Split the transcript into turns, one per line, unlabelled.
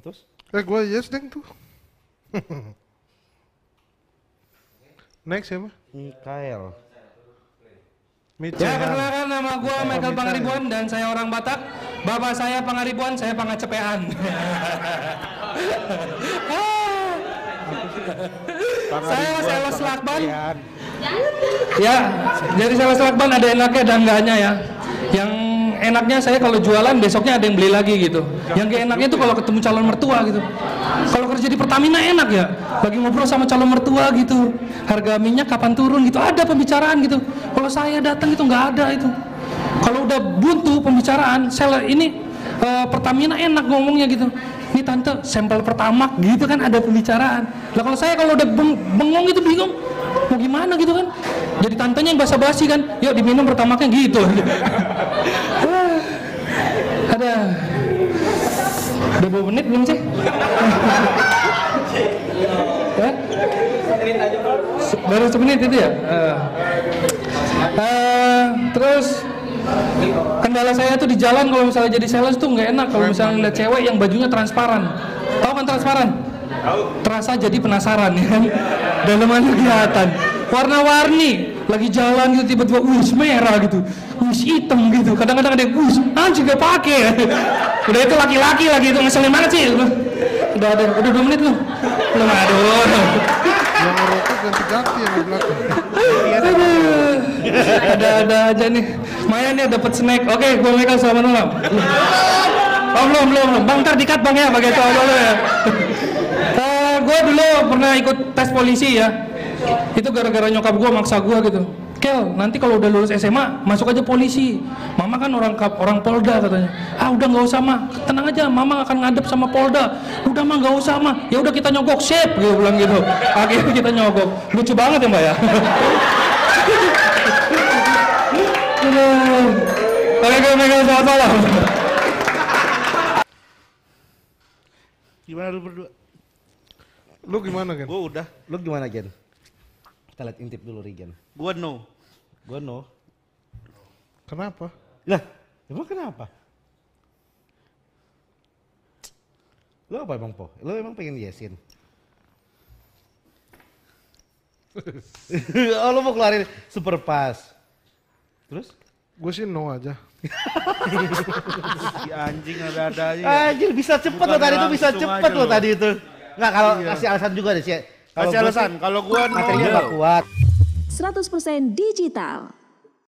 Terus?
Eh gue yes deng tuh. Next siapa?
Mikael.
Mitchell.
Ya, perkenalkan nama gua Michael Pangaribuan dan saya orang Batak. Bapak saya Pangaribuan, saya Pangacepean. saya sales lakban. Ya, jadi sales lakban ada enaknya dan enggaknya ya. Yang enaknya saya kalau jualan besoknya ada yang beli lagi gitu. Yang gak enaknya tuh kalau ketemu calon mertua gitu. Kalau kerja di Pertamina enak ya. Lagi ngobrol sama calon mertua gitu. Harga minyak kapan turun gitu. Ada pembicaraan gitu. Kalau saya datang itu nggak ada itu. Kalau udah buntu pembicaraan, saya ini eh, Pertamina enak ngomongnya gitu. Ini tante sampel pertama gitu kan ada pembicaraan. Lah kalau saya kalau udah beng- bengong itu bingung mau gimana gitu kan. Jadi tantenya yang basa-basi kan. Yuk diminum pertamaknya gitu. ada udah dua menit belum sih? Se- Baru semenit itu ya? Eh. Eh, terus kendala saya tuh di jalan kalau misalnya jadi sales tuh nggak enak kalau misalnya ngeliat cewek yang bajunya transparan. Tahu kan transparan? Terasa jadi penasaran ya kan? Dalamannya kelihatan. Warna-warni, lagi jalan gitu tiba-tiba wis merah gitu, wis hitam gitu. Kadang-kadang ada wis anjing gak pakai. Udah itu laki-laki lagi itu ngeselin banget sih. Udah ada, udah dua menit loh. Belum aduh.
Yang ngerokok ganti-ganti yang di belakang.
Aduh. Ada-ada aja nih. Maya nih dapat snack. Oke, gue Michael selamat malam. Oh belum belum belum. Bang ntar dikat bang ya pakai cowok dulu ya. Eh, gue dulu pernah ikut tes polisi ya. Itu gara-gara nyokap gue maksa gue gitu. Kel, nanti kalau udah lulus SMA masuk aja polisi. Mama kan orang kap, orang Polda katanya. Ah udah nggak usah mah, tenang aja. Mama akan ngadep sama Polda. Udah mah nggak usah mah. Ya udah kita nyogok sip, gitu bilang gitu. Akhirnya kita nyogok. Lucu banget ya mbak ya. Gue malam.
Gimana lu berdua?
Lu gimana kan?
Gua udah.
Lu gimana Gen? Kita lihat intip dulu Regen.
Gua no.
Gua no.
Kenapa?
Lah, emang kenapa? Lu apa emang Po? Lu emang pengen yesin? oh lu mau keluarin super pass. Terus?
Gue sih no aja.
Si anjing ada-ada aja.
Anjir bisa cepet
Bukan
lo tadi itu bisa cepet lo
lo.
tadi itu. Nggak kalau
Iya.
kasih alasan juga deh sih.
Kasih alasan. Kalau gua no.
Materinya nggak kuat.
100% digital.